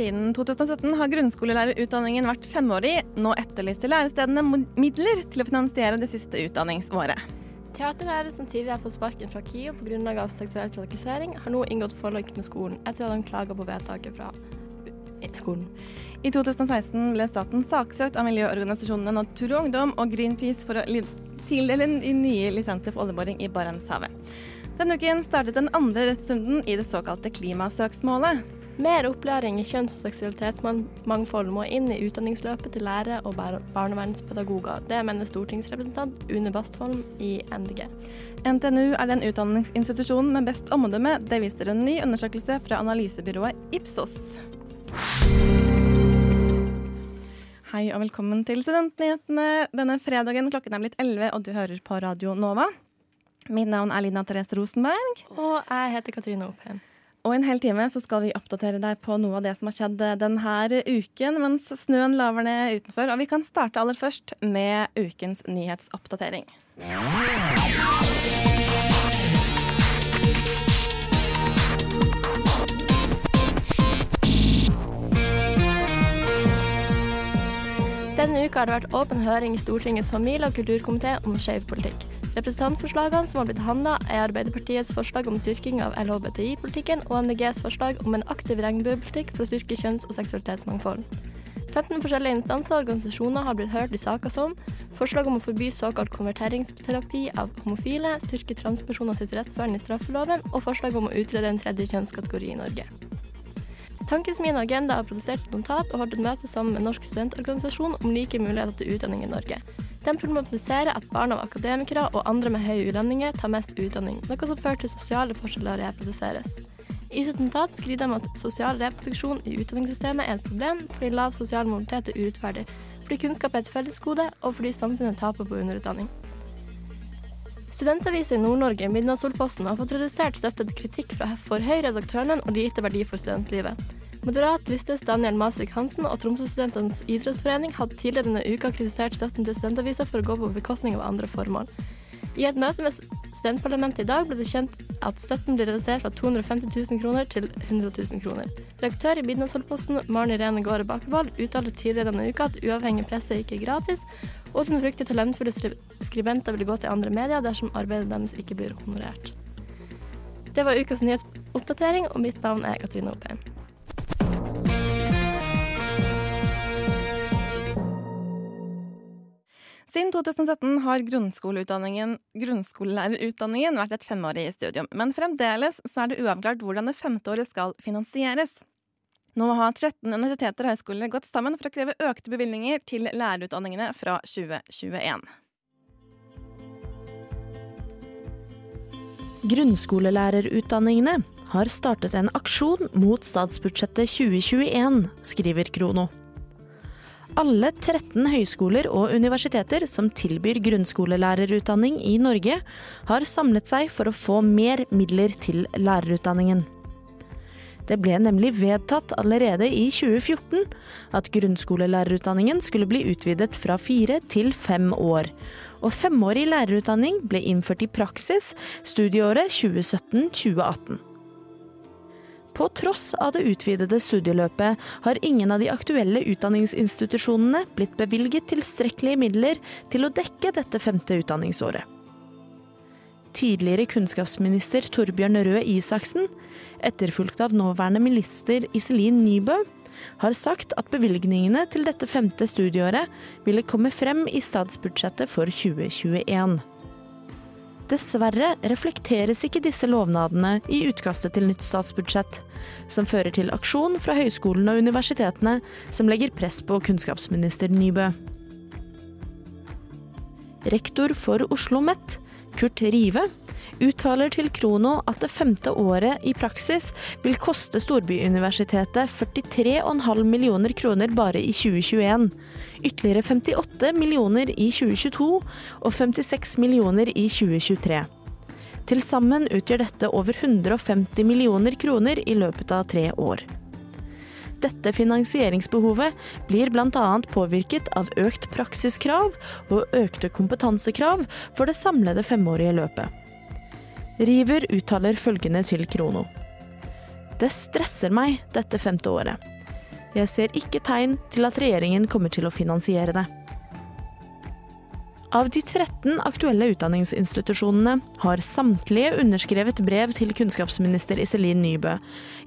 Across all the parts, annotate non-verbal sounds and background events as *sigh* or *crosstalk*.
Siden 2017 har grunnskolelærerutdanningen vært femårig. Nå etterlyser lærestedene midler til å finansiere det siste utdanningsåret. Teaterlærere som tidligere har fått sparken fra KIO pga. Av seksuell trakassering, har nå inngått forlik med skolen etter at han klaga på vedtaket fra skolen. I 2016 ble staten saksøkt av miljøorganisasjonene Natur og Ungdom og Greenpeace for å tildele nye lisenser for oljeboring i Barentshavet. Denne uken startet den andre rettsrunden i det såkalte klimasøksmålet. Mer opplæring i kjønns- og seksualitetsmangfold må inn i utdanningsløpet til lærere og barnevernspedagoger. Det mener stortingsrepresentant Une Bastholm i NDG. NTNU er den utdanningsinstitusjonen med best omdømme. Det viser en ny undersøkelse fra analysebyrået Ipsos. Hei og velkommen til Studentnyhetene denne fredagen. Klokken er blitt 11, og du hører på Radio Nova. Mitt navn er Lina Therese Rosenberg. Og jeg heter Katrine Oppheim. Og en hel time så skal vi oppdatere deg på noe av det som har skjedd denne uken mens snøen laver ned utenfor. Og vi kan starte aller først med ukens nyhetsoppdatering. Denne uka har det vært åpen høring i Stortingets familie- og kulturkomité om skeiv politikk. Representantforslagene som har blitt handla, er Arbeiderpartiets forslag om styrking av LHBTI-politikken og MDGs forslag om en aktiv regnbuepolitikk for å styrke kjønns- og seksualitetsmangfold. 15 forskjellige instanser og organisasjoner har blitt hørt i saker som forslag om å forby såkalt konverteringsterapi av homofile, styrke transpersoner sitt rettsvern i straffeloven, og forslag om å utrede en tredje kjønnskategori i Norge. Tankesmien Agenda har produsert et notat og holdt et møte sammen med Norsk studentorganisasjon om like muligheter til utdanning i Norge. De problematiserer at barn av akademikere og andre med høye utdanninger tar mest utdanning, noe som fører til sosiale forskjeller reproduseres. I sitt notat skriver de at sosial reproduksjon i utdanningssystemet er et problem fordi lav sosial mobilitet er urettferdig, fordi kunnskap er et fellesgode, og fordi samfunnet taper på underutdanning. Studentavisa i Nord-Norge, Midnattssolposten, har fått redusert støttet kritikk fra for høy redaktørlønn og lite verdi for studentlivet. Moderat listes Daniel Masvik Hansen og Tromsø-studentenes idrettsforening hadde tidligere denne uka kritisert støtten til studentavisa for å gå på bekostning av andre formål. I et møte med studentparlamentet i dag ble det kjent at støtten blir redusert fra 250 000 kroner til 100 000 kroner. Redaktør i Midnattsholdposten Maren Irene Gaare Bakkevold uttalte tidligere denne uka at uavhengig presse ikke er gratis, og at hun frykter talentfulle skribenter vil gå til andre medier dersom arbeidet deres ikke blir honorert. Det var ukas nyhetsoppdatering, og mitt navn er Katrine Oppheim. Siden 2017 har grunnskolelærerutdanningen vært et femårig studium, men fremdeles er det uavklart hvordan det femte året skal finansieres. Nå har 13 universiteter og høyskoler gått sammen for å kreve økte bevilgninger til lærerutdanningene fra 2021. Grunnskolelærerutdanningene har startet en aksjon mot statsbudsjettet 2021, skriver Krono. Alle 13 høyskoler og universiteter som tilbyr grunnskolelærerutdanning i Norge, har samlet seg for å få mer midler til lærerutdanningen. Det ble nemlig vedtatt allerede i 2014 at grunnskolelærerutdanningen skulle bli utvidet fra fire til fem år. Og femårig lærerutdanning ble innført i praksis studieåret 2017-2018. På tross av det utvidede studieløpet har ingen av de aktuelle utdanningsinstitusjonene blitt bevilget tilstrekkelige midler til å dekke dette femte utdanningsåret. Tidligere kunnskapsminister Torbjørn Røe Isaksen, etterfulgt av nåværende minister Iselin Nybø, har sagt at bevilgningene til dette femte studieåret ville komme frem i statsbudsjettet for 2021. Dessverre reflekteres ikke disse lovnadene i utkastet til nytt statsbudsjett, som fører til aksjon fra høyskolene og universitetene som legger press på kunnskapsminister Nybø. Rektor for Oslo OsloMet, Kurt Rive, uttaler til Krono at det femte året i praksis vil koste Storbyuniversitetet 43,5 millioner kroner bare i 2021. Ytterligere 58 millioner i 2022 og 56 millioner i 2023. Til sammen utgjør dette over 150 millioner kroner i løpet av tre år. Dette finansieringsbehovet blir bl.a. påvirket av økt praksiskrav og økte kompetansekrav for det samlede femårige løpet. River uttaler følgende til Krono. Det stresser meg dette femte året. Jeg ser ikke tegn til at regjeringen kommer til å finansiere det. Av de 13 aktuelle utdanningsinstitusjonene har samtlige underskrevet brev til kunnskapsminister Iselin Nybø,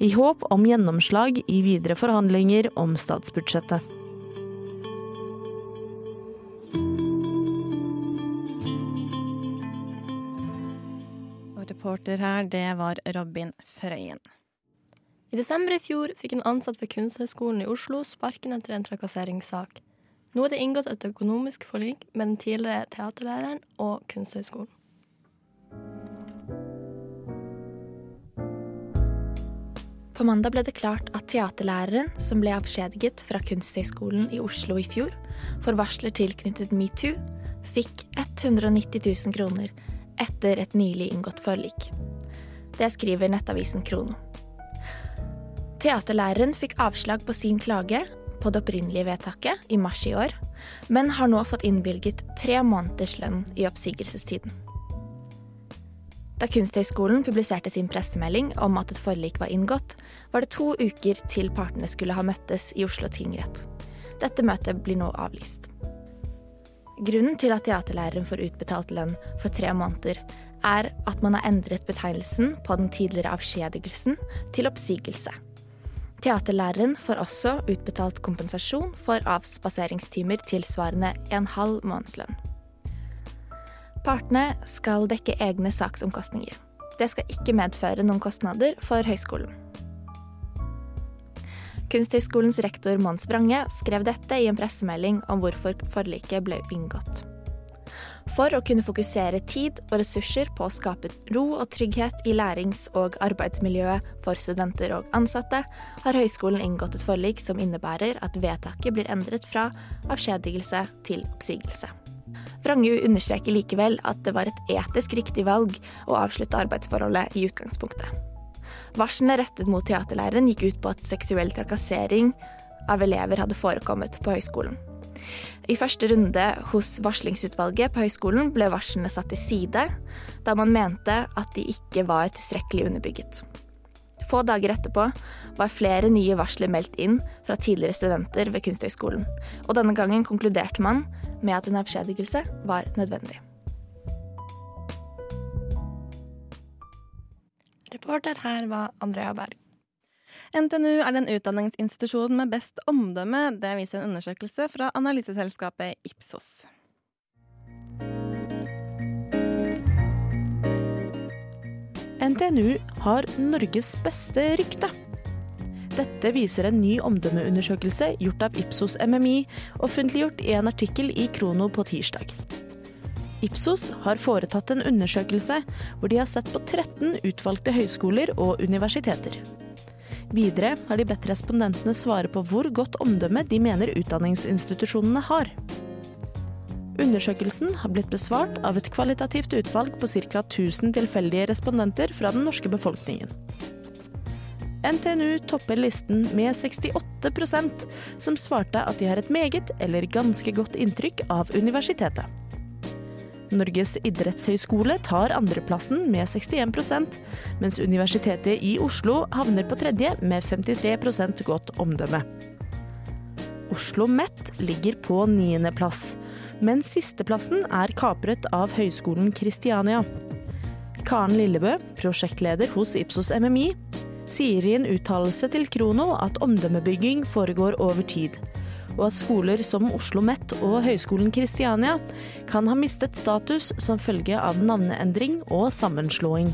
i håp om gjennomslag i videre forhandlinger om statsbudsjettet. Og reporter her, det var Robin Frøyen. I desember i fjor fikk en ansatt ved Kunsthøgskolen i Oslo sparken etter en trakasseringssak. Nå er det inngått et økonomisk forlik med den tidligere teaterlæreren og Kunsthøgskolen. På mandag ble det klart at teaterlæreren som ble avskjediget fra Kunsthøgskolen i Oslo i fjor for varsler tilknyttet metoo, fikk 190 000 kroner etter et nylig inngått forlik. Det skriver nettavisen Krono. Teaterlæreren fikk avslag på sin klage på det opprinnelige vedtaket i mars i år, men har nå fått innvilget tre måneders lønn i oppsigelsestiden. Da Kunsthøgskolen publiserte sin pressemelding om at et forlik var inngått, var det to uker til partene skulle ha møttes i Oslo tingrett. Dette møtet blir nå avlyst. Grunnen til at teaterlæreren får utbetalt lønn for tre måneder, er at man har endret betegnelsen på den tidligere avskjedigelsen til oppsigelse. Teaterlæreren får også utbetalt kompensasjon for avspaseringstimer tilsvarende en halv månedslønn. Partene skal dekke egne saksomkostninger. Det skal ikke medføre noen kostnader for høyskolen. Kunsthøgskolens rektor Mons Brange skrev dette i en pressemelding om hvorfor forliket ble inngått. For å kunne fokusere tid og ressurser på å skape ro og trygghet i lærings- og arbeidsmiljøet for studenter og ansatte, har høyskolen inngått et forlik som innebærer at vedtaket blir endret fra avskjedigelse til oppsigelse. Vrangju understreker likevel at det var et etisk riktig valg å avslutte arbeidsforholdet i utgangspunktet. Varslene rettet mot teaterlæreren gikk ut på at seksuell trakassering av elever hadde forekommet på høyskolen. I første runde hos varslingsutvalget på høyskolen ble varslene satt til side, da man mente at de ikke var tilstrekkelig underbygget. Få dager etterpå var flere nye varsler meldt inn fra tidligere studenter ved Kunsthøgskolen, og denne gangen konkluderte man med at en avskjedigelse var nødvendig. Reporter her var Andrea Berg. NTNU er den utdanningsinstitusjonen med best omdømme. Det viser en undersøkelse fra analyseselskapet Ipsos. NTNU har Norges beste rykte. Dette viser en ny omdømmeundersøkelse gjort av Ipsos MMI, offentliggjort i en artikkel i Krono på tirsdag. Ipsos har foretatt en undersøkelse hvor de har sett på 13 utvalgte høyskoler og universiteter. Videre har de bedt respondentene svare på hvor godt omdømme de mener utdanningsinstitusjonene har. Undersøkelsen har blitt besvart av et kvalitativt utvalg på ca. 1000 tilfeldige respondenter fra den norske befolkningen. NTNU topper listen med 68% som svarte at de har et meget eller ganske godt inntrykk av universitetet. Norges idrettshøyskole tar andreplassen med 61% mens Universitetet i Oslo havner på tredje med 53% godt omdømme. Oslo MET ligger på niendeplass, men sisteplassen er kapret av Høgskolen Kristiania. Karen Lillebø, prosjektleder hos Ipsos MMI, sier i en uttalelse til Krono at omdømmebygging foregår over tid, og at skoler som Oslo MET og Høgskolen Kristiania kan ha mistet status som følge av navneendring og sammenslåing.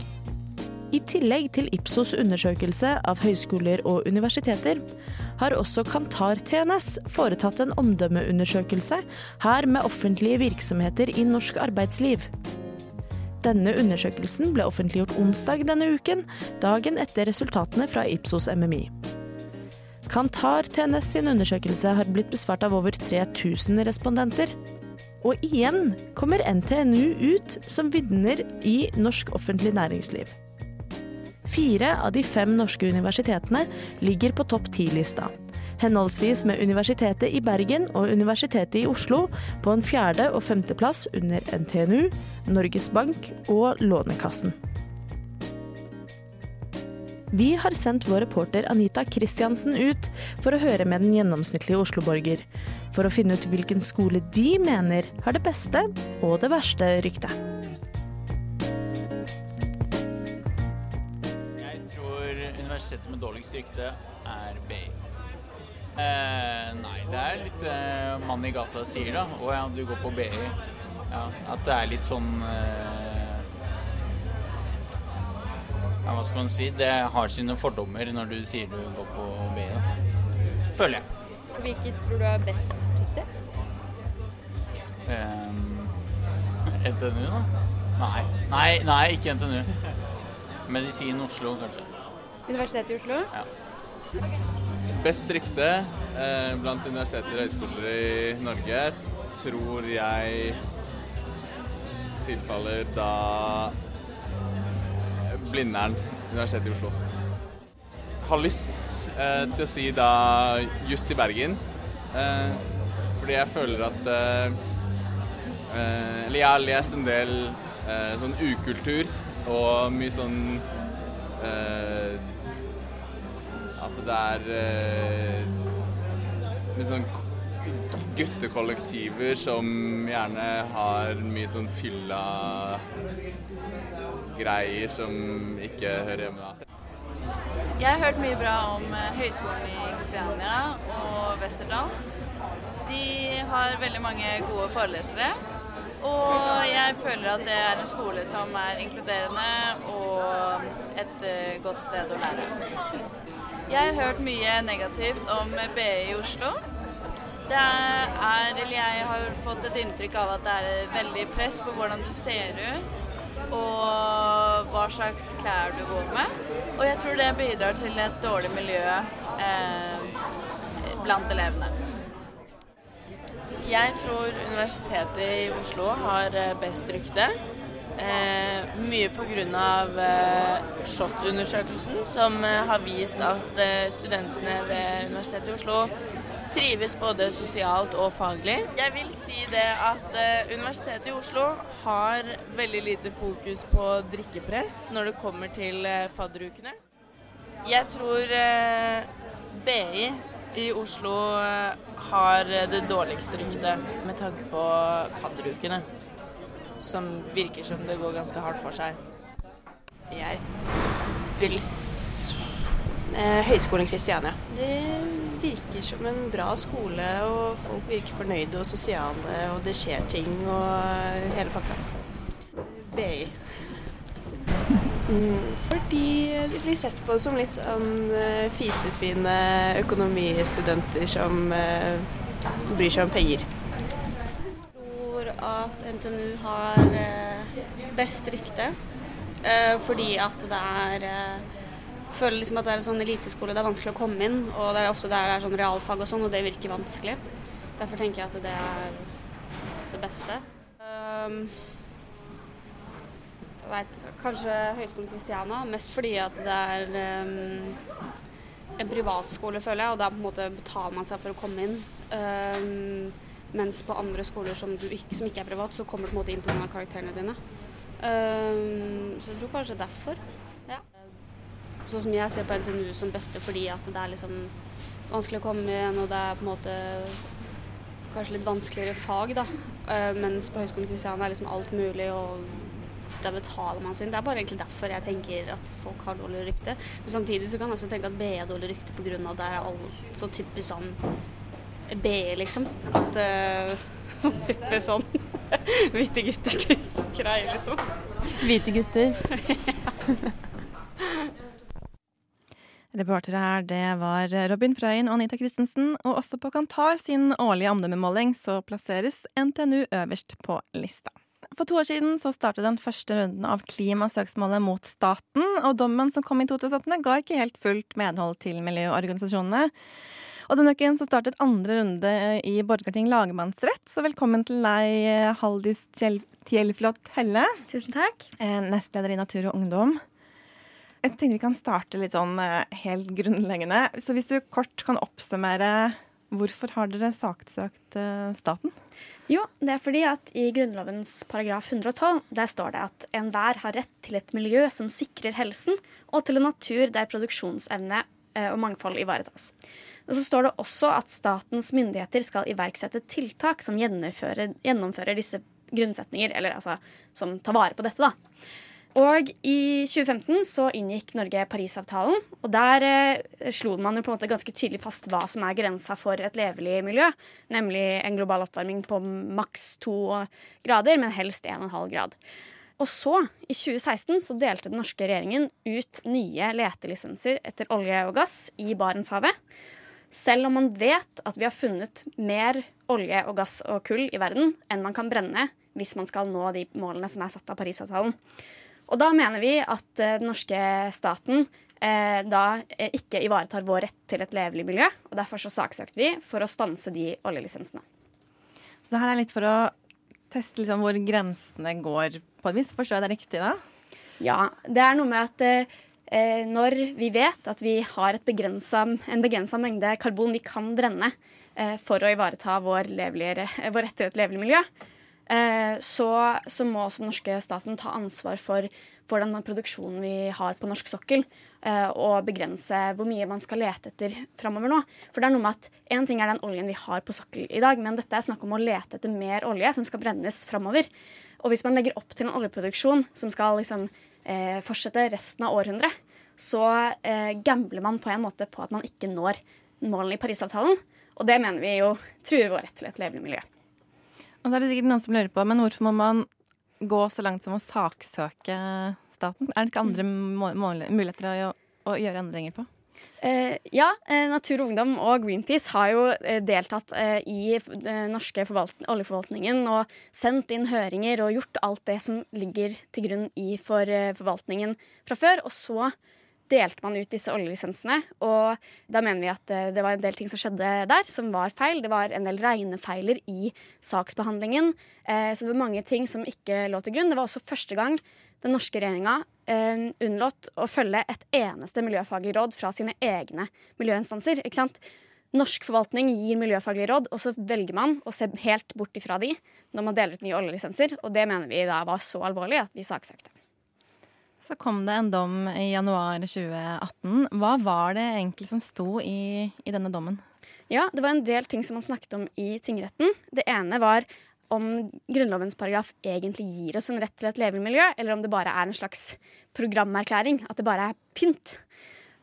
I tillegg til Ipsos undersøkelse av høyskoler og universiteter, har også Kantar TNS foretatt en omdømmeundersøkelse, her med offentlige virksomheter i norsk arbeidsliv. Denne undersøkelsen ble offentliggjort onsdag denne uken, dagen etter resultatene fra Ipsos MMI. Kantar TNS sin undersøkelse har blitt besvart av over 3000 respondenter. Og igjen kommer NTNU ut som vinner i norsk offentlig næringsliv. Fire av de fem norske universitetene ligger på topp ti-lista. Henholdsvis med Universitetet i Bergen og Universitetet i Oslo på en fjerde- og femteplass under NTNU, Norges Bank og Lånekassen. Vi har sendt vår reporter Anita Kristiansen ut for å høre med den gjennomsnittlige Oslo-borger, for å finne ut hvilken skole de mener har det beste og det verste ryktet. Jeg tror universitetet med dårligst rykte er BI. Eh, nei, det er litt eh, mann i gata sier, da. Å ja, du går på BI. Ja, at det er litt sånn eh, Ja, hva skal man si? Det har sine fordommer når du sier du går på BI, da. Føler jeg. Hvilket tror du er best riktig? Eh, NTNU, da? Nei. Nei, nei, ikke NTNU. Medisin Oslo, kanskje. Universitetet i Oslo? Ja. Best rykte eh, blant universiteter og høyskoler i Norge tror jeg tilfaller da Blindern, Universitetet i Oslo. Jeg Har lyst eh, til å si da juss i Bergen, eh, fordi jeg føler at eh, eh, Eller jeg har lest en del eh, sånn ukultur og mye sånn at det er mye sånn guttekollektiver som gjerne har mye sånn fylla greier som ikke hører hjemme der. Jeg har hørt mye bra om eh, Høgskolen i Kristiania og Westerdals. De har veldig mange gode forelesere. Og jeg føler at det er en skole som er inkluderende og et eh, godt sted å lære. Jeg har hørt mye negativt om BI i Oslo. Det er, eller jeg har fått et inntrykk av at det er veldig press på hvordan du ser ut og hva slags klær du går med. Og jeg tror det bidrar til et dårlig miljø eh, blant elevene. Jeg tror Universitetet i Oslo har eh, best rykte. Eh, mye pga. Eh, SHoT-undersøkelsen, som eh, har vist at eh, studentene ved Universitetet i Oslo trives både sosialt og faglig. Jeg vil si det at eh, Universitetet i Oslo har veldig lite fokus på drikkepress når det kommer til eh, fadderukene. Jeg tror eh, BI i Oslo har det dårligste ryktet med tanke på fadderukene. Som virker som det går ganske hardt for seg. Jeg vil Høgskolen Kristiania. Det virker som en bra skole, og folk virker fornøyde og sosiale, og det skjer ting og hele pakka. BI. Mm, fordi de blir sett på som litt sånn eh, fisefine økonomistudenter som eh, bryr seg om penger. Jeg tror at NTNU har eh, best rykte. Eh, fordi at det er eh, Jeg føler liksom at det er en sånn eliteskole det er vanskelig å komme inn. Og det er ofte der det er sånn realfag og sånn, og det virker vanskelig. Derfor tenker jeg at det er det beste. Um, jeg vet, kanskje Høgskolen Kristiania, mest fordi at det er um, en privatskole, føler jeg, og da på en måte betaler man seg for å komme inn. Um, mens på andre skoler som, ikke, som ikke er privat, så kommer du på en måte inn pga. karakterene dine. Um, så jeg tror kanskje derfor. Sånn som jeg ser på NTNU som beste fordi at det er liksom vanskelig å komme inn, og det er på en måte kanskje litt vanskeligere fag, da. Uh, mens på Høgskolen Kristiania er liksom alt mulig, og der betaler man sin. Det er bare egentlig derfor jeg tenker at folk har dårlig rykte. Men samtidig så kan jeg også tenke at BE har dårlig rykte pga. at det er alt så typisk sånn BE, liksom. At *laughs* uh, typisk sånn *laughs* hvite gutter-type greier, liksom. Hvite gutter. *laughs* Reportere her, det var Robin Frøyen og Anita Christensen. Og også på Kantar sin årlige omdømmemåling så plasseres NTNU øverst på lista. For to år siden så startet den første runden av klimasøksmålet mot staten, og dommen som kom i 2017 ga ikke helt fullt medhold til miljøorganisasjonene. Og denne uken så startet andre runde i Borgarting lagmannsrett, så velkommen til deg, Haldis Tjellflot Helle. Tusen takk. Eh, nestleder i Natur og Ungdom. Jeg tenkte vi kan starte litt sånn eh, helt grunnleggende. Så hvis du kort kan oppsummere hvorfor har dere saksøkt eh, staten? Jo, det er fordi at i Grunnlovens paragraf 112 der står det at enhver har rett til et miljø som sikrer helsen, og til en natur der produksjonsevne og mangfold ivaretas. Og så står det også at statens myndigheter skal iverksette tiltak som gjennomfører, gjennomfører disse grunnsetninger, eller altså som tar vare på dette, da. Og i 2015 så inngikk Norge Parisavtalen, og der eh, slo man jo på en måte ganske tydelig fast hva som er grensa for et levelig miljø, nemlig en global oppvarming på maks to grader, men helst 1,5 grad. Og så, i 2016, så delte den norske regjeringen ut nye letelisenser etter olje og gass i Barentshavet. Selv om man vet at vi har funnet mer olje og gass og kull i verden enn man kan brenne hvis man skal nå de målene som er satt av Parisavtalen. Og da mener vi at eh, den norske staten eh, da eh, ikke ivaretar vår rett til et levelig miljø. og Derfor så saksøkte vi for å stanse de oljelisensene. Så det her er litt for å teste liksom hvor grensene går, på et vis. Forstår jeg det riktig da? Ja. Det er noe med at eh, når vi vet at vi har begrenset, en begrensa mengde karbon vi kan brenne eh, for å ivareta vår, vår rett til et levelig miljø, Eh, så, så, må også den norske staten ta ansvar for, hvordan den produksjonen vi har på norsk sokkel, eh, og begrense hvor mye man skal lete etter framover nå. For det er noe med at Én ting er den oljen vi har på sokkel i dag, men dette er snakk om å lete etter mer olje som skal brennes framover. Og hvis man legger opp til en oljeproduksjon som skal liksom, eh, fortsette resten av århundret, så eh, gambler man på en måte på at man ikke når målene i Parisavtalen. Og det mener vi jo truer vår rett til et levende miljø. Og så er det sikkert noen som lurer på, men hvorfor må man gå så langt som å saksøke staten? Er det ikke andre muligheter å, å gjøre endringer på? Eh, ja, eh, Natur og Ungdom og Greenpeace har jo eh, deltatt eh, i den norske oljeforvaltningen og sendt inn høringer og gjort alt det som ligger til grunn i for forvaltningen fra før. Og så delte man ut disse oljelisensene. Og da mener vi at eh, det var en del ting som skjedde der som var feil. Det var en del regnefeiler i saksbehandlingen. Eh, så det var mange ting som ikke lå til grunn. Det var også første gang den norske regjeringa eh, unnlot å følge et eneste miljøfaglig råd fra sine egne miljøinstanser. ikke sant? Norsk forvaltning gir miljøfaglige råd, og så velger man å se helt bort ifra de når man deler ut nye oljelisenser. Og det mener vi da var så alvorlig at vi saksøkte. Så kom det en dom i januar 2018. Hva var det egentlig som sto i, i denne dommen? Ja, Det var en del ting som man snakket om i tingretten. Det ene var om Grunnlovens paragraf egentlig gir oss en rett til et levende miljø, eller om det bare er en slags programerklæring. At det bare er pynt.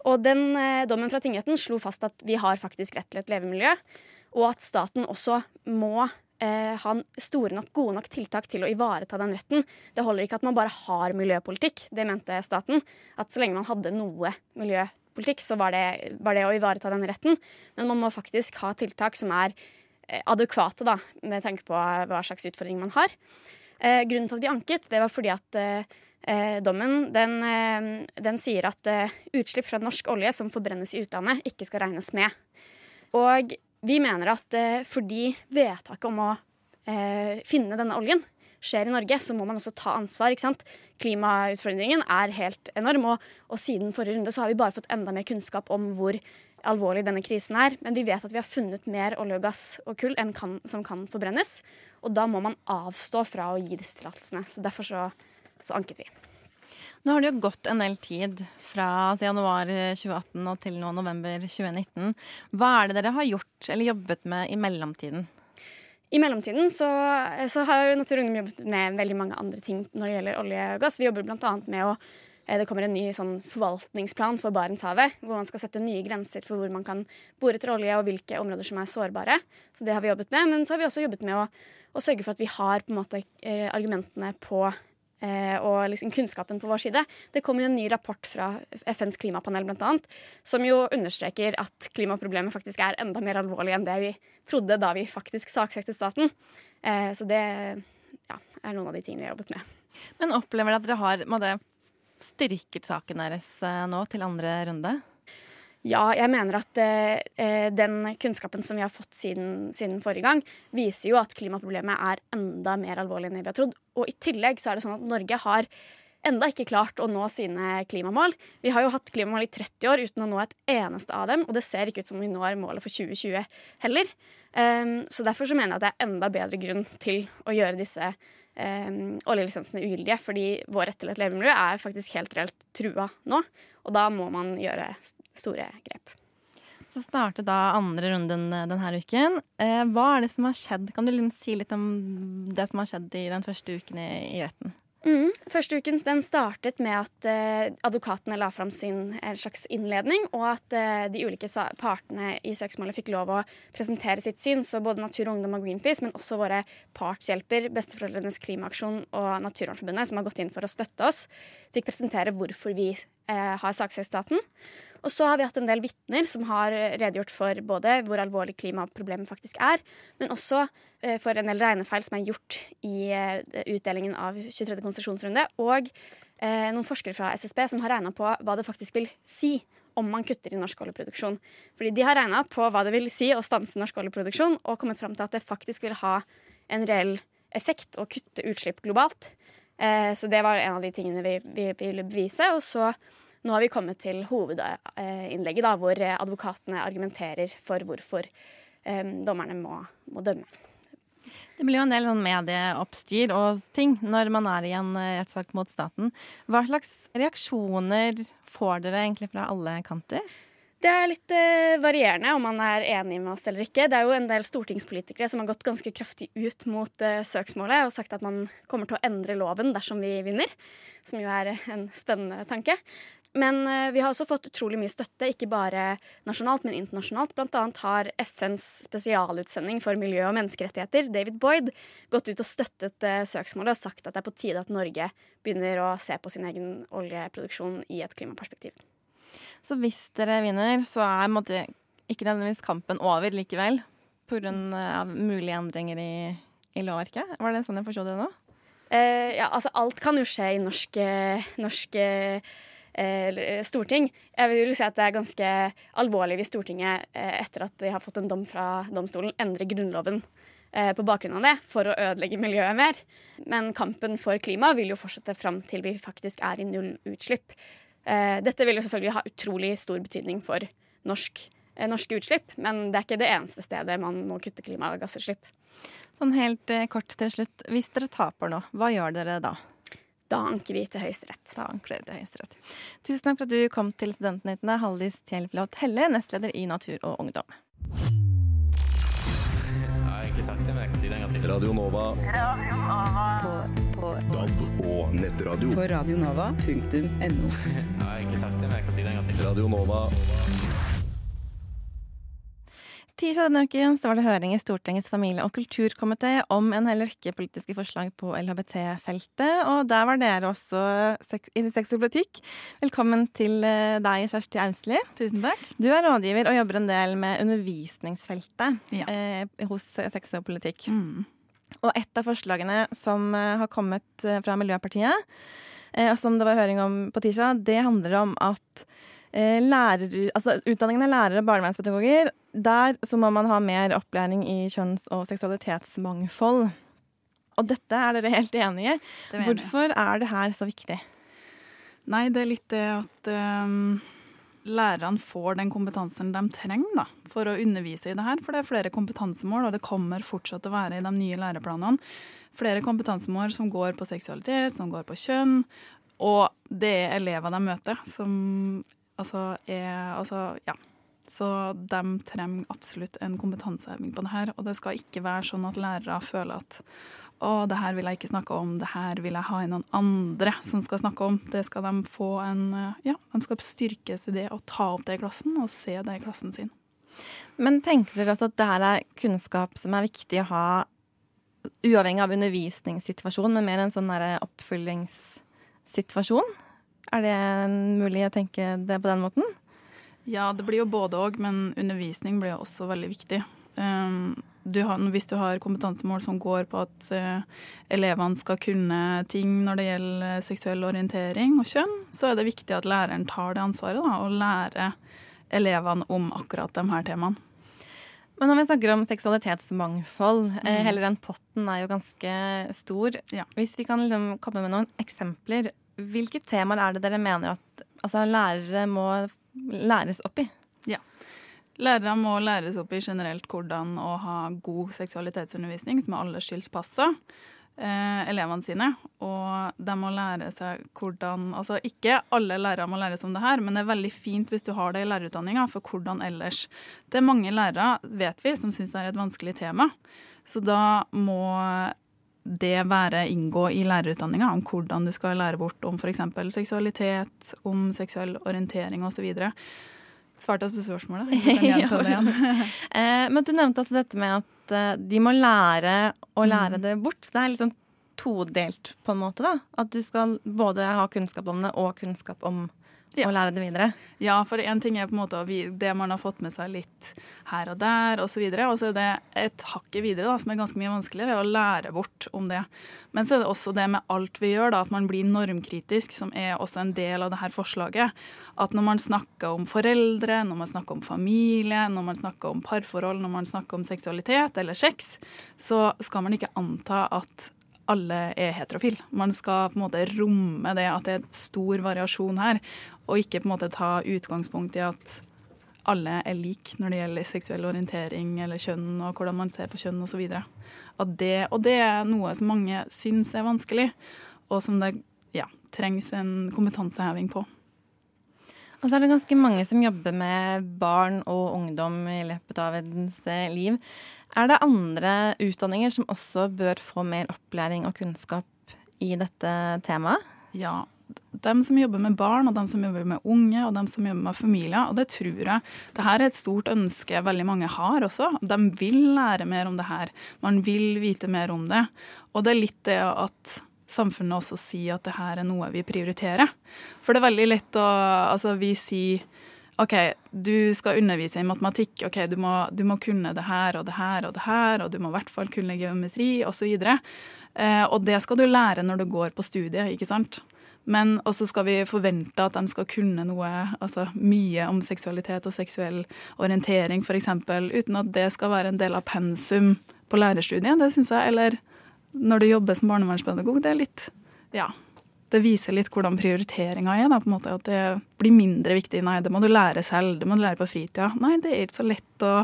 Og den eh, dommen fra tingretten slo fast at vi har faktisk rett til et levemiljø, miljø, og at staten også må ha store nok, gode nok tiltak til å ivareta den retten. Det holder ikke at man bare har miljøpolitikk. Det mente staten. At så lenge man hadde noe miljøpolitikk, så var det, var det å ivareta den retten. Men man må faktisk ha tiltak som er eh, adekvate, da, med tanke på hva slags utfordringer man har. Eh, grunnen til at vi anket, det var fordi at eh, eh dommen den, eh, den, sier at utslipp fra norsk olje som forbrennes i utlandet, ikke skal regnes med. Og vi mener at eh, fordi vedtaket om å eh, finne denne oljen skjer i Norge, så må man også ta ansvar. ikke sant? Klimautfordringen er helt enorm, og, og, siden forrige runde så har vi bare fått enda mer kunnskap om hvor alvorlig denne krisen er. Men vi vet at vi har funnet mer olje og gass og kull enn kan, som kan forbrennes. Og da må man avstå fra å gi disse tillatelsene. Så derfor så, så anket vi. Nå har det jo gått en del tid fra januar 2018 og til nå november 2019. Hva er det dere har gjort eller jobbet med i mellomtiden? I mellomtiden så, så har Natur og Ungdom jobbet med veldig mange andre ting når det gjelder olje og gass. Vi jobber bl.a. med å eh, det kommer en ny sånn forvaltningsplan for Barentshavet, hvor man skal sette nye grenser for hvor man kan bore etter olje, og hvilke områder som er sårbare. Så det har vi jobbet med. Men så har vi også jobbet med å, å sørge for at vi har måte eh, argumentene på og liksom kunnskapen på vår side. Det kom jo en ny rapport fra FNs klimapanel blant annet, som jo understreker at klimaproblemet faktisk er enda mer alvorlig enn det vi trodde da vi faktisk saksøkte staten. Eh, så det, ja, er noen av de tingene vi har jobbet med. Men opplever dere at dere har styrket saken deres eh, nå til andre runde? Ja, jeg mener at eh, den kunnskapen som vi har fått siden, siden, forrige gang, viser jo at klimaproblemet er enda mer alvorlig enn vi har trodd. Og i tillegg så er det sånn at Norge har enda ikke klart å nå sine klimamål. Vi har jo hatt klimamål i 30 år uten å nå et eneste av dem, og det ser ikke ut som vi når målet for 2020 heller. Um, så derfor så mener jeg at det er enda bedre grunn til å gjøre disse um, oljelisensene ugyldige, fordi vår rett til et levemiljø er faktisk helt reelt trua nå, og da må man gjøre store grep. Så starter da andre runden denne uken. Eh, hva er det som har skjedd? Kan du si litt om det som har skjedd i den første uken i, i retten? Mm. Første uken den startet med at eh, advokatene la fram sin en slags innledning, og at eh, de ulike partene i søksmålet fikk lov å presentere sitt syn. Så både Natur og Ungdom og Greenpeace, men også våre partshjelper, Besteforeldrenes klimaaksjon og Naturvernforbundet, som har gått inn for å støtte oss, fikk presentere hvorfor vi eh, har saksøkt staten. Og så har vi hatt en del vitner som har redegjort for både hvor alvorlig klimaproblemet faktisk er, men også eh, for en del regnefeil som er gjort i eh, utdelingen av 23. konsesjonsrunde, og eh, noen forskere fra SSB som har regna på hva det faktisk vil si om man kutter i norsk oljeproduksjon. Fordi de har regna på hva det vil si å stanse norsk oljeproduksjon, og kommet fram til at det faktisk vil ha en reell effekt å kutte utslipp globalt. Så det var en av de tingene vi ville bevise. Og så nå har vi kommet til hovedinnlegget, da, hvor advokatene argumenterer for hvorfor um, dommerne må, må, dømme. Det blir jo en del sånn medieoppstyr og ting når man er i en eh, rettssak mot staten. Hva slags reaksjoner får dere egentlig fra alle kanter? Det er litt eh, varierende om man er enig med oss eller ikke. Det er jo en del stortingspolitikere som har gått ganske kraftig ut mot eh, søksmålet og sagt at man kommer til å endre loven dersom vi vinner, som jo er en spennende tanke. Men eh, vi har også fått utrolig mye støtte, ikke bare nasjonalt, men internasjonalt. Blant annet har FNs spesialutsending for miljø og menneskerettigheter, David Boyd, gått ut og støttet eh, søksmålet og sagt at det er på tide at Norge begynner å se på sin egen oljeproduksjon i et klimaperspektiv. Så hvis dere vinner, så er måtte, ikke nødvendigvis kampen over likevel? Pga. mulige endringer i, i lovverket? Var det sånn jeg forsto det nå? Eh, ja, altså alt kan jo skje i norsk, norsk eh, storting. Jeg vil si at det er ganske alvorlig hvis Stortinget, eh, etter at de har fått en dom fra domstolen, endrer Grunnloven eh, på bakgrunn av det for å ødelegge miljøet mer. Men kampen for klima vil jo fortsette fram til vi faktisk er i nullutslipp. Eh, dette vil jo selvfølgelig ha utrolig stor betydning for norsk, eh, norske utslipp, men det er ikke det eneste stedet man må kutte klimagassutslipp. Sånn helt eh, kort til slutt. Hvis dere taper nå, hva gjør dere da? Da anker vi til Høyesterett. Da anker dere til Høyesterett. Tusen takk for at du kom til Studentnyhetene, Halldis Tjellflot Helle, nestleder i Natur og Ungdom. Jeg har egentlig sagt det, men jeg kan si det en gang til. Radio Nova. Radio Nova. På, på DAB og nettradio. På radionova.no. Jeg har egentlig sagt det, men jeg kan si det en gang til. Radio Nova. Tirsdag denne uken var det høring i Stortingets familie- og kulturkomité om en hel rekke politiske forslag på LHBT-feltet, og der var dere også i Sex og politikk. Velkommen til eh, deg, Kjersti Ausli. Tusen takk. Du er rådgiver og jobber en del med undervisningsfeltet ja. eh, hos Sex og politikk. Mm. Og et av forslagene som eh, har kommet eh, fra Miljøpartiet, eh, og som det var høring om på tirsdag, det handler om at lærer, altså utdanningen av lærere og barnevernspedagoger, der så må man ha mer opplæring i kjønns- og seksualitetsmangfold. Og dette er dere helt enige i. Hvorfor er det her så viktig? Nei, det er litt det at um, lærerne får den kompetansen de trenger da, for å undervise i det her. For det er flere kompetansemål, og det kommer fortsatt til å være i de nye læreplanene. Flere kompetansemål som går på seksualitet, som går på kjønn. Og det er elever de møter, som altså, er Altså, ja. Så de trenger absolutt en kompetanseheving på det her. Og det skal ikke være sånn at lærere føler at å, det her vil jeg ikke snakke om, det her vil jeg ha noen andre som skal snakke om. Det skal de få en Ja, de skal styrkes i det å ta opp det i klassen og se det i klassen sin. Men tenker dere altså at det her er kunnskap som er viktig å ha uavhengig av undervisningssituasjonen, men mer en sånn oppfølgingssituasjon? Er det mulig å tenke det på den måten? Ja, det blir jo både òg, men undervisning blir også veldig viktig. Um, du har, hvis du har kompetansemål som går på at uh, elevene skal kunne ting når det gjelder seksuell orientering og kjønn, så er det viktig at læreren tar det ansvaret da, og lærer elevene om akkurat de her temaene. Men når vi snakker om seksualitetsmangfold, mm. eh, hele den potten er jo ganske stor. Ja. Hvis vi kan liksom komme med noen eksempler, hvilke temaer er det dere mener at altså, lærere må læres opp i? Ja. Lærere må læres opp i generelt hvordan å ha god seksualitetsundervisning som er aldersskilspassa eh, elevene sine. Og de må lære seg hvordan Altså ikke alle lærere må læres om det her, men det er veldig fint hvis du har det i lærerutdanninga, for hvordan ellers. Det er mange lærere, vet vi, som syns det er et vanskelig tema. Så da må det være inngå i lærerutdanninga, om hvordan du skal lære bort om f.eks. seksualitet, om seksuell orientering osv. Svarte jeg på spørsmålet? *laughs* eh, men du nevnte også dette med at uh, de må lære å lære mm. det bort. Det er litt sånn todelt, på en måte. da. At du skal både ha kunnskap om det og kunnskap om ja. og lære det videre. Ja, for én ting er på en måte det man har fått med seg litt her og der osv. Og, så og så er det et hakket videre da, som er ganske mye vanskeligere, å lære bort om det. Men så er det også det med alt vi gjør, da, at man blir normkritisk, som er også en del av det her forslaget. At når man snakker om foreldre, når man snakker om familie, når man snakker om parforhold, når man snakker om seksualitet eller sex, så skal man ikke anta at alle er heterofile. Man skal på en måte romme det at det er stor variasjon her, og ikke på en måte ta utgangspunkt i at alle er like når det gjelder seksuell orientering eller kjønn og hvordan man ser på kjønn osv. Og, det, og det er noe som mange syns er vanskelig, og som det ja, trengs en kompetanseheving på. Og så er det ganske mange som jobber med barn og ungdom i løpet av ens eh, liv. Er det andre utdanninger som også bør få mer opplæring og kunnskap i dette temaet? Ja, dem som jobber med barn, og dem som jobber med unge, og dem som jobber med familier. Og det tror jeg det her er et stort ønske veldig mange har også. De vil lære mer om det her. Man vil vite mer om det. Og det er litt det at samfunnet også sier at det her er noe vi prioriterer. For det er veldig lett å Altså, vi sier OK, du skal undervise i matematikk. OK, du må, du må kunne det her og det her og det her, og du må i hvert fall kunne geometri osv. Eh, og det skal du lære når du går på studiet, ikke sant. Men også skal vi forvente at de skal kunne noe, altså mye om seksualitet og seksuell orientering f.eks., uten at det skal være en del av pensum på lærerstudiet. Det syns jeg, eller når du jobber som barnevernspedagog, det er litt Ja. Det viser litt hvordan prioriteringa er. Da, på en måte, At det blir mindre viktig. Nei, det må du lære selv. Det må du lære på fritida. Nei, det er ikke så lett å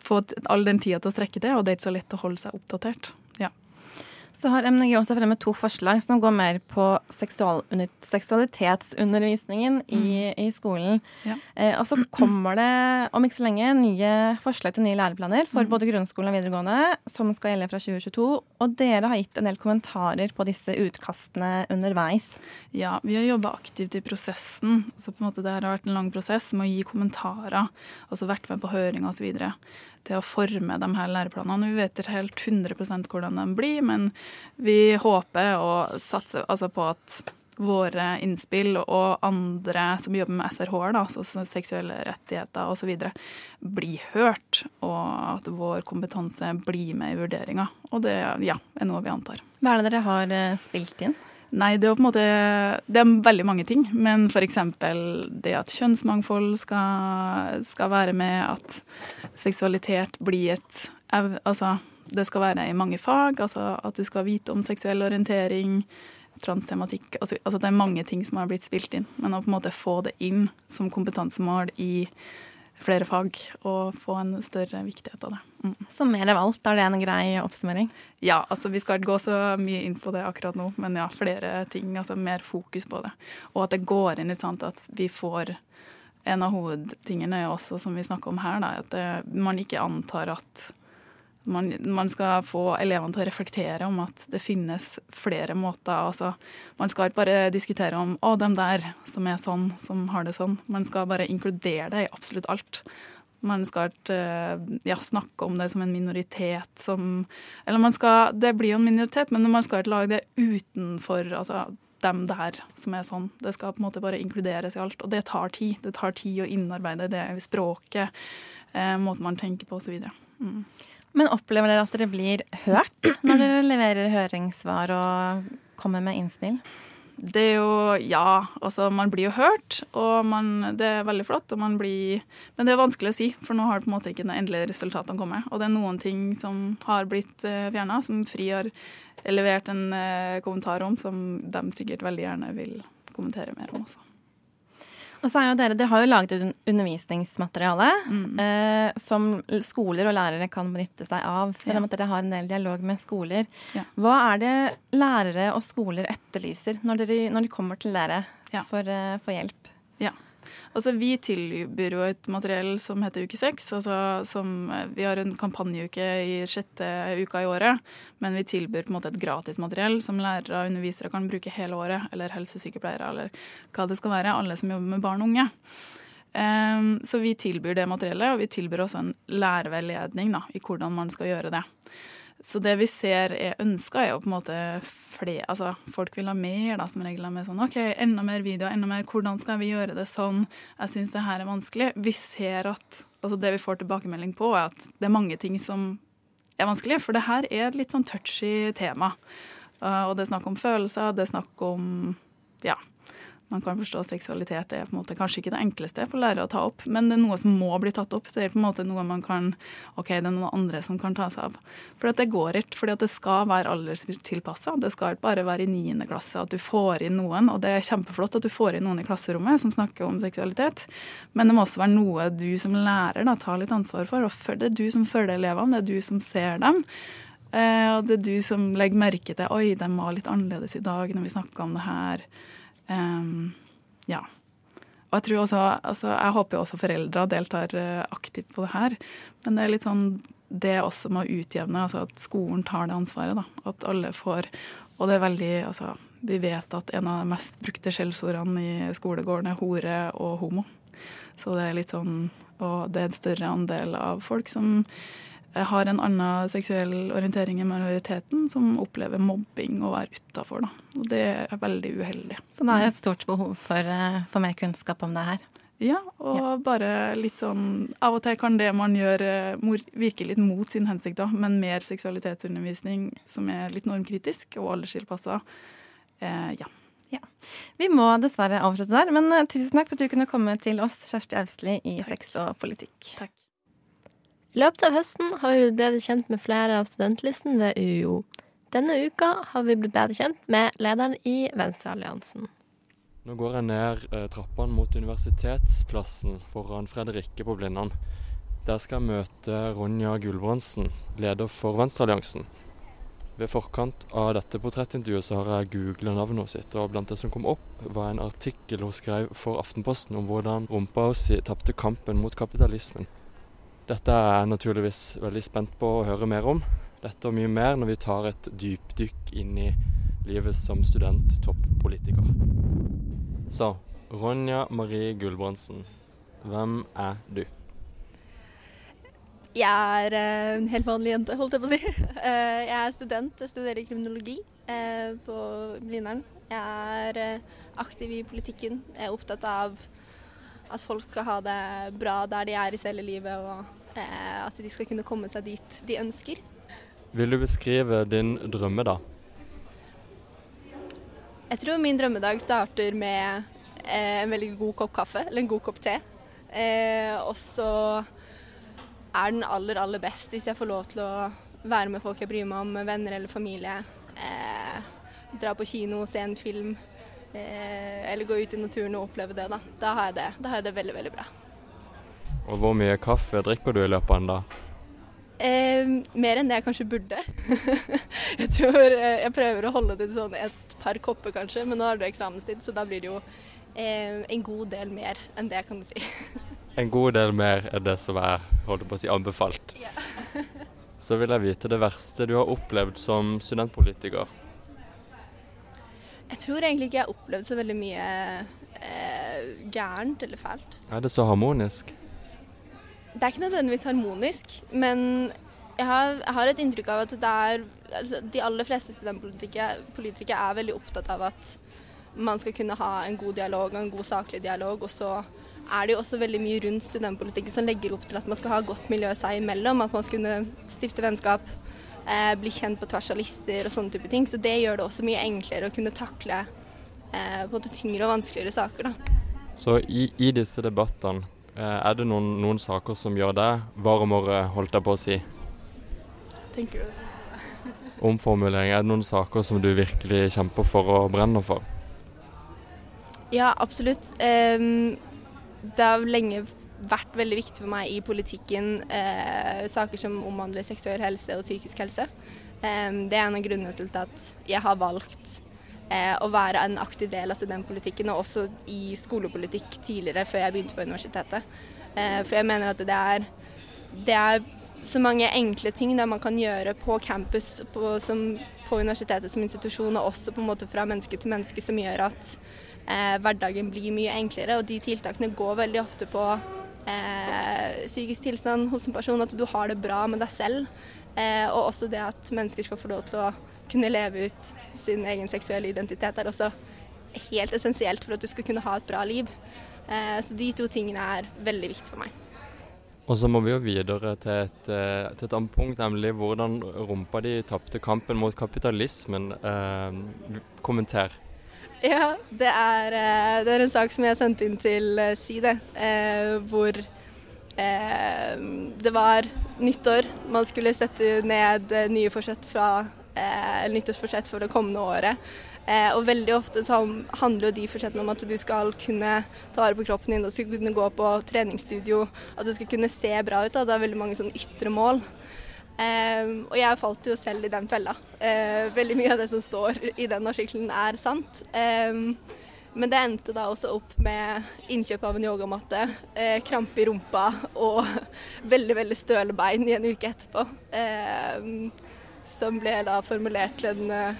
få all den tida til å strekke til, og det er ikke så lett å holde seg oppdatert. Så har MNG også fremmet to forslag som går mer på seksualitetsundervisningen i, mm. i skolen. Ja. Eh, og så kommer det om ikke så lenge nye forslag til nye læreplaner for mm. både grunnskolen og videregående, som skal gjelde fra 2022. Og dere har gitt en del kommentarer på disse utkastene underveis. Ja, vi har jobba aktivt i prosessen. Så på en måte det har vært en lang prosess med å gi kommentarer, altså vært med på høring osv til å forme de her læreplanene. Vi vet ikke helt 100% hvordan de blir, men vi håper og satser altså på at våre innspill og andre som jobber med SRH-er, altså seksuelle rettigheter osv., blir hørt, og at vår kompetanse blir med i vurderinga. Og det ja, er noe vi antar. Hva er det dere har eh, spilt inn? Nei, det er på en måte Det er veldig mange ting. Men f.eks. det at kjønnsmangfold skal, skal, være med, at seksualitet blir et Altså, det skal være i mange fag. Altså at du skal vite om seksuell orientering, transtematikk altså, altså det er mange ting som har blitt spilt inn. Men å på en måte få det inn som kompetansemål i flere fag og få en større viktighet av det. Mm. Så mer av alt, er det en grei oppsummering? Ja, altså vi skal ikke gå så mye inn på det akkurat nå, men ja, flere ting. Altså mer fokus på det. Og at det går inn litt sånn at vi får En av hovedtingene også, som vi snakker om her, da, at det, man ikke antar at man, man, skal få elevene til å reflektere om at det finnes flere måter. Altså, man skal ikke bare diskutere om 'å, dem der som er sånn, som har det sånn'. Man skal bare inkludere det i absolutt alt. Man skal ikke ja, snakke om det som en minoritet som Eller man skal Det blir jo en minoritet, men man skal ikke lage det utenfor altså, dem der som er sånn. Det skal på en måte bare inkluderes i alt. Og det tar tid. Det tar tid å innarbeide det språket, eh, måten man tenker på osv. Mm. Men opplever dere at dere blir hørt når dere leverer høringssvar og kommer med innspill? Det er jo Ja, altså man blir jo hørt, og man, det er veldig flott. Og man blir Men det er vanskelig å si, for nå har det på en måte ikke de endelige resultatene kommet. Og det er noen ting som har blitt uh, fjerna, som FRI har levert en uh, kommentar om, som de sikkert veldig gjerne vil kommentere mer om også. Og så er jo dere, dere har jo laget et undervisningsmateriale mm. eh, som skoler og lærere kan benytte seg av. Selv om ja. dere har en del dialog med skoler. Ja. Hva er det lærere og skoler etterlyser når, dere, når de kommer til dere ja. for, uh, for hjelp? Ja. Altså, vi tilbyr jo et materiell som heter Uke seks. Altså, vi har en kampanjeuke i sjette uka i året, men vi tilbyr på en måte et gratismateriell som lærere og undervisere kan bruke hele året, eller helsesykepleiere, eller hva det skal være. Alle som jobber med barn og unge. Um, så vi tilbyr det materiellet, og vi tilbyr også en lærerveiledning i hvordan man skal gjøre det. Så det vi ser er ønska, er jo på en måte flere Altså folk vil ha mer, da, som regel. Med sånn OK, enda mer videoer, enda mer. Hvordan skal vi gjøre det sånn? Jeg syns det her er vanskelig. Vi ser at Altså det vi får tilbakemelding på, er at det er mange ting som er vanskelig. For det her er et litt sånn touchy tema. Uh, og det er snakk om følelser, det er snakk om Ja man kan forstå seksualitet er på en måte kanskje ikke det enkleste for lærere å ta opp, men det er noe som må bli tatt opp. Det er på en måte noe man kan OK, det er noen andre som kan ta seg av. For det går ikke. For det skal være alderstilpassa. Det skal ikke bare være i niende klasse at du får inn noen, og det er kjempeflott at du får inn noen i klasserommet som snakker om seksualitet, men det må også være noe du som lærer da, tar litt ansvar for. Og det er du som følger elevene, det er du som ser dem. Eh, og det er du som legger merke til oi, de var litt annerledes i dag når vi snakka om det her. Um, ja. Og jeg tror også, altså, jeg håper jo også foreldre deltar eh, aktivt på det her. Men det er litt sånn det også med å utjevne, altså at skolen tar det ansvaret. da, At alle får Og det er veldig altså, Vi vet at en av de mest brukte skjellsordene i skolegården er hore og homo. Så det er litt sånn Og det er en større andel av folk som har en annen seksuell orientering i majoriteten, som opplever mobbing og er utafor. Det er veldig uheldig. Så det er et stort behov for, eh, for mer kunnskap om det her? Ja, og ja. bare litt sånn Av og til kan det man gjør eh, virke litt mot sin hensikt, da, men mer seksualitetsundervisning som er litt normkritisk og alderstilpassa. Eh, ja. Ja. Vi må dessverre avslutte der, men eh, tusen takk for at du kunne komme til oss, Kjersti Austli i Sex og politikk. Takk. I løpet av høsten har vi blitt bedre kjent med flere av studentlisten ved UiO. Denne uka har vi blitt bedre kjent med lederen i Venstrealliansen. Nå går jeg ned eh, trappene mot universitetsplassen foran Fredrikke på Blindern. Der skal jeg møte Ronja Gulbrandsen, leder for Venstrealliansen. Ved forkant av dette portrettintervjuet så har jeg googla navnet hennes, og blant det som kom opp, var en artikkel hun skrev for Aftenposten om hvordan rumpa hennes tapte kampen mot kapitalismen. Dette er jeg naturligvis veldig spent på å høre mer om. Dette og mye mer når vi tar et dypdykk inn i livet som student-toppolitiker. Så Ronja Marie Gulbrandsen, hvem er du? Jeg er eh, en helt vanlig jente, holdt jeg på å si. *laughs* Eh, jeg er student, jeg studerer kriminologi eh, på Blindern. Jeg er aktiv i politikken. Jeg er opptatt av at folk skal ha det bra der de er i selve livet, og at de skal kunne komme seg dit de ønsker. Vil du beskrive din drømmedag? Jeg tror min drømmedag starter med eh, en veldig god kopp kaffe, eller en god kopp te. Eh, og så er den aller, aller best hvis jeg får lov til å være med folk jeg bryr meg om, venner eller familie. Eh, dra på kino, se en film. Eh, eller gå ut i naturen og oppleve det. Da, da har jeg det. Da har jeg det veldig, veldig bra. Og hvor mye kaffe drikker du i løpet av en dag? Eh, mer enn det jeg kanskje burde. *laughs* jeg tror eh, jeg prøver å holde det til sånn et par kopper kanskje, men nå har du eksamenstid, så da blir det jo eh, en god del mer enn det, kan du si. *laughs* en god del mer enn det som er holdt på å si, anbefalt. Ja. *laughs* så vil jeg vite det verste du har opplevd som studentpolitiker. Jeg tror egentlig ikke jeg har opplevd så veldig mye eh, gærent eller fælt. Er det så harmonisk? Det er ikke nødvendigvis harmonisk, men jeg har, jeg har et inntrykk av at det er altså, De aller fleste studentpolitikere er veldig opptatt av at man skal kunne ha en god dialog og en god saklig dialog, og så er det jo også veldig mye rundt studentpolitikken som legger opp til at man skal ha godt miljø seg imellom. At man skal kunne stifte vennskap, eh, bli kjent på tvers av lister og sånne type ting. Så det gjør det også mye enklere å kunne takle eh, måte tyngre og vanskeligere saker. da. Så i, i disse debattene, er det noen, noen, saker som gjør deg varmere, holdt jeg på å si? Tenker du? Omformulering. Er det noen saker som du virkelig kjemper for og brenner for? Ja, absolutt. Det har lenge vært veldig viktig for meg i politikken eh, saker som omhandler seksuell helse og psykisk helse. Det er en av grunnene til at jeg har valgt eh, å være en aktiv del av studentpolitikken, og også i skolepolitikk tidligere, før jeg begynte på universitetet. Eh, for jeg mener at det er, det er så mange enkle ting da man kan gjøre på campus på, som, på universitetet som institusjon, og også på en måte fra menneske til menneske, som gjør at eh, hverdagen blir mye enklere. Og de tiltakene går veldig ofte på eh, psykisk tilstand hos en person, at du har det bra med deg selv. Eh, og også det at mennesker skal få lov til å kunne leve ut sin egen seksuelle identitet, er også helt essensielt for at du skal kunne ha et bra liv. Eh, så de to tingene er veldig viktige for meg. Og så må vi jo videre til et, eh, til et annet punkt, nemlig hvordan rumpa di tapte kampen mot kapitalismen. Eh, kommenter. Ja, det er, eh, det er, en sak som jeg sendte inn til Side, eh, hvor eh, det var nyttår. Man skulle sette ned nye forsett fra eh, nyttårsforsett for det kommende året. Eh, og veldig ofte så handler jo de forsettene om at du skal kunne ta vare på kroppen din, og skal kunne gå på treningsstudio, at du skal kunne se bra ut. Da. Det er veldig mange sånne ytre mål. Eh, og jeg falt jo selv i den fella. Uh, veldig mye av det som står i den artikkelen er sant. Um, men det endte da også opp med innkjøp av en yogamatte, uh, krampe i rumpa og *laughs* veldig veldig støle bein i en uke etterpå. Um, som ble da formulert til en,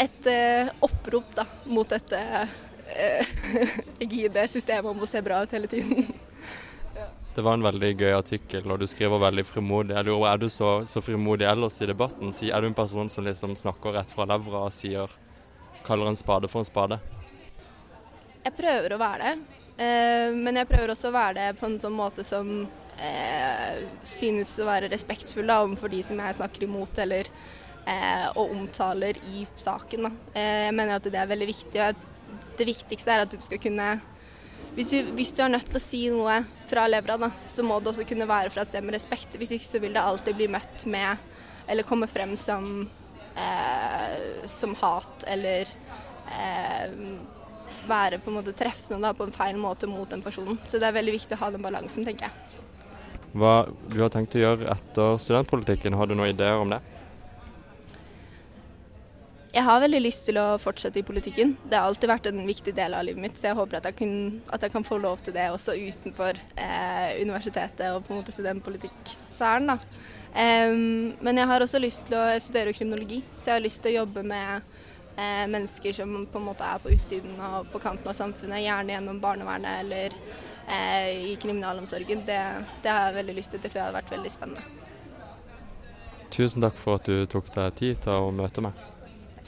et uh, opprop da, mot dette *laughs* rigide systemet om å se bra ut hele tiden. Det var en veldig gøy artikkel, og du skriver veldig frimodig. Jeg lurer, Er du så, så frimodig ellers i debatten? Er du en person som liksom snakker rett fra levra og sier, kaller en spade for en spade? Jeg prøver å være det, eh, men jeg prøver også å være det på en sånn måte som eh, synes å være respektfull da, overfor de som jeg snakker imot eller eh, og omtaler i saken. Da. Eh, jeg mener at det er veldig viktig. og Det viktigste er at du skal kunne hvis du, hvis du, er nødt til å si noe fra levra, da, så må det også kunne være fra et sted med respekt. Hvis ikke så vil det alltid bli møtt med, eller komme frem som, eh, som hat, eller eh, være på en måte treffende da, på en feil måte mot den personen. Så det er veldig viktig å ha den balansen, tenker jeg. Hva du har tenkt å gjøre etter studentpolitikken, har du noen ideer om det? Jeg har veldig lyst til å fortsette i politikken. Det har alltid vært en viktig del av livet mitt, så jeg håper at jeg, kun, at jeg kan få lov til det også utenfor eh, universitetet og på en måte studentpolitikksfæren. Um, men jeg har også lyst til å studere kriminologi, så jeg har lyst til å jobbe med eh, mennesker som på en måte er på utsiden og på kanten av samfunnet, gjerne gjennom barnevernet eller eh, i kriminalomsorgen. Det, det, har jeg veldig lyst til, for det har vært veldig spennende. Tusen takk for at du tok deg tid til å møte meg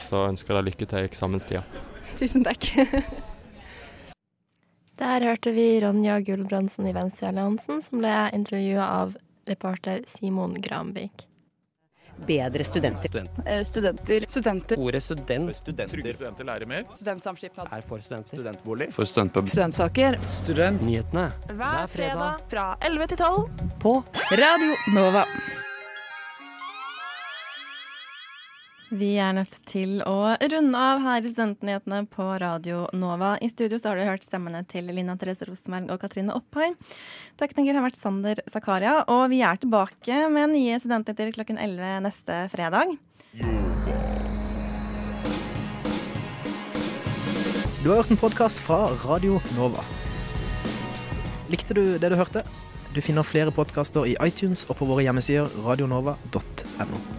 så ønsker jeg deg lykke til i eksamenstida. *laughs* Tusen takk. *laughs* Der hørte vi Ronja Gulbrandsen i Venstre Alliansen, som ble intervjua av reporter Simon Granvik. Bedre studenter. Studenter. Studenter. Ordet student. Studenter. Trygge studenter lærer mer. Studentsamskipnad. Er for studenter. Studentbolig. For studentpub. Studentsaker. Studentnyhetene. Hver fredag fra 11 til 12 på Radio Nova. Vi er nødt til å runde av her i Studentnyhetene på Radio Nova. I studio så har du hørt stemmene til Lina Therese Rosenberg og Katrine Oppheim. Tekniker har vært Sander Zakaria, og vi er tilbake med nye studentnyheter klokken 11 neste fredag. Du har hørt en podkast fra Radio Nova. Likte du det du hørte? Du finner flere podkaster i iTunes og på våre hjemmesider radionova.no.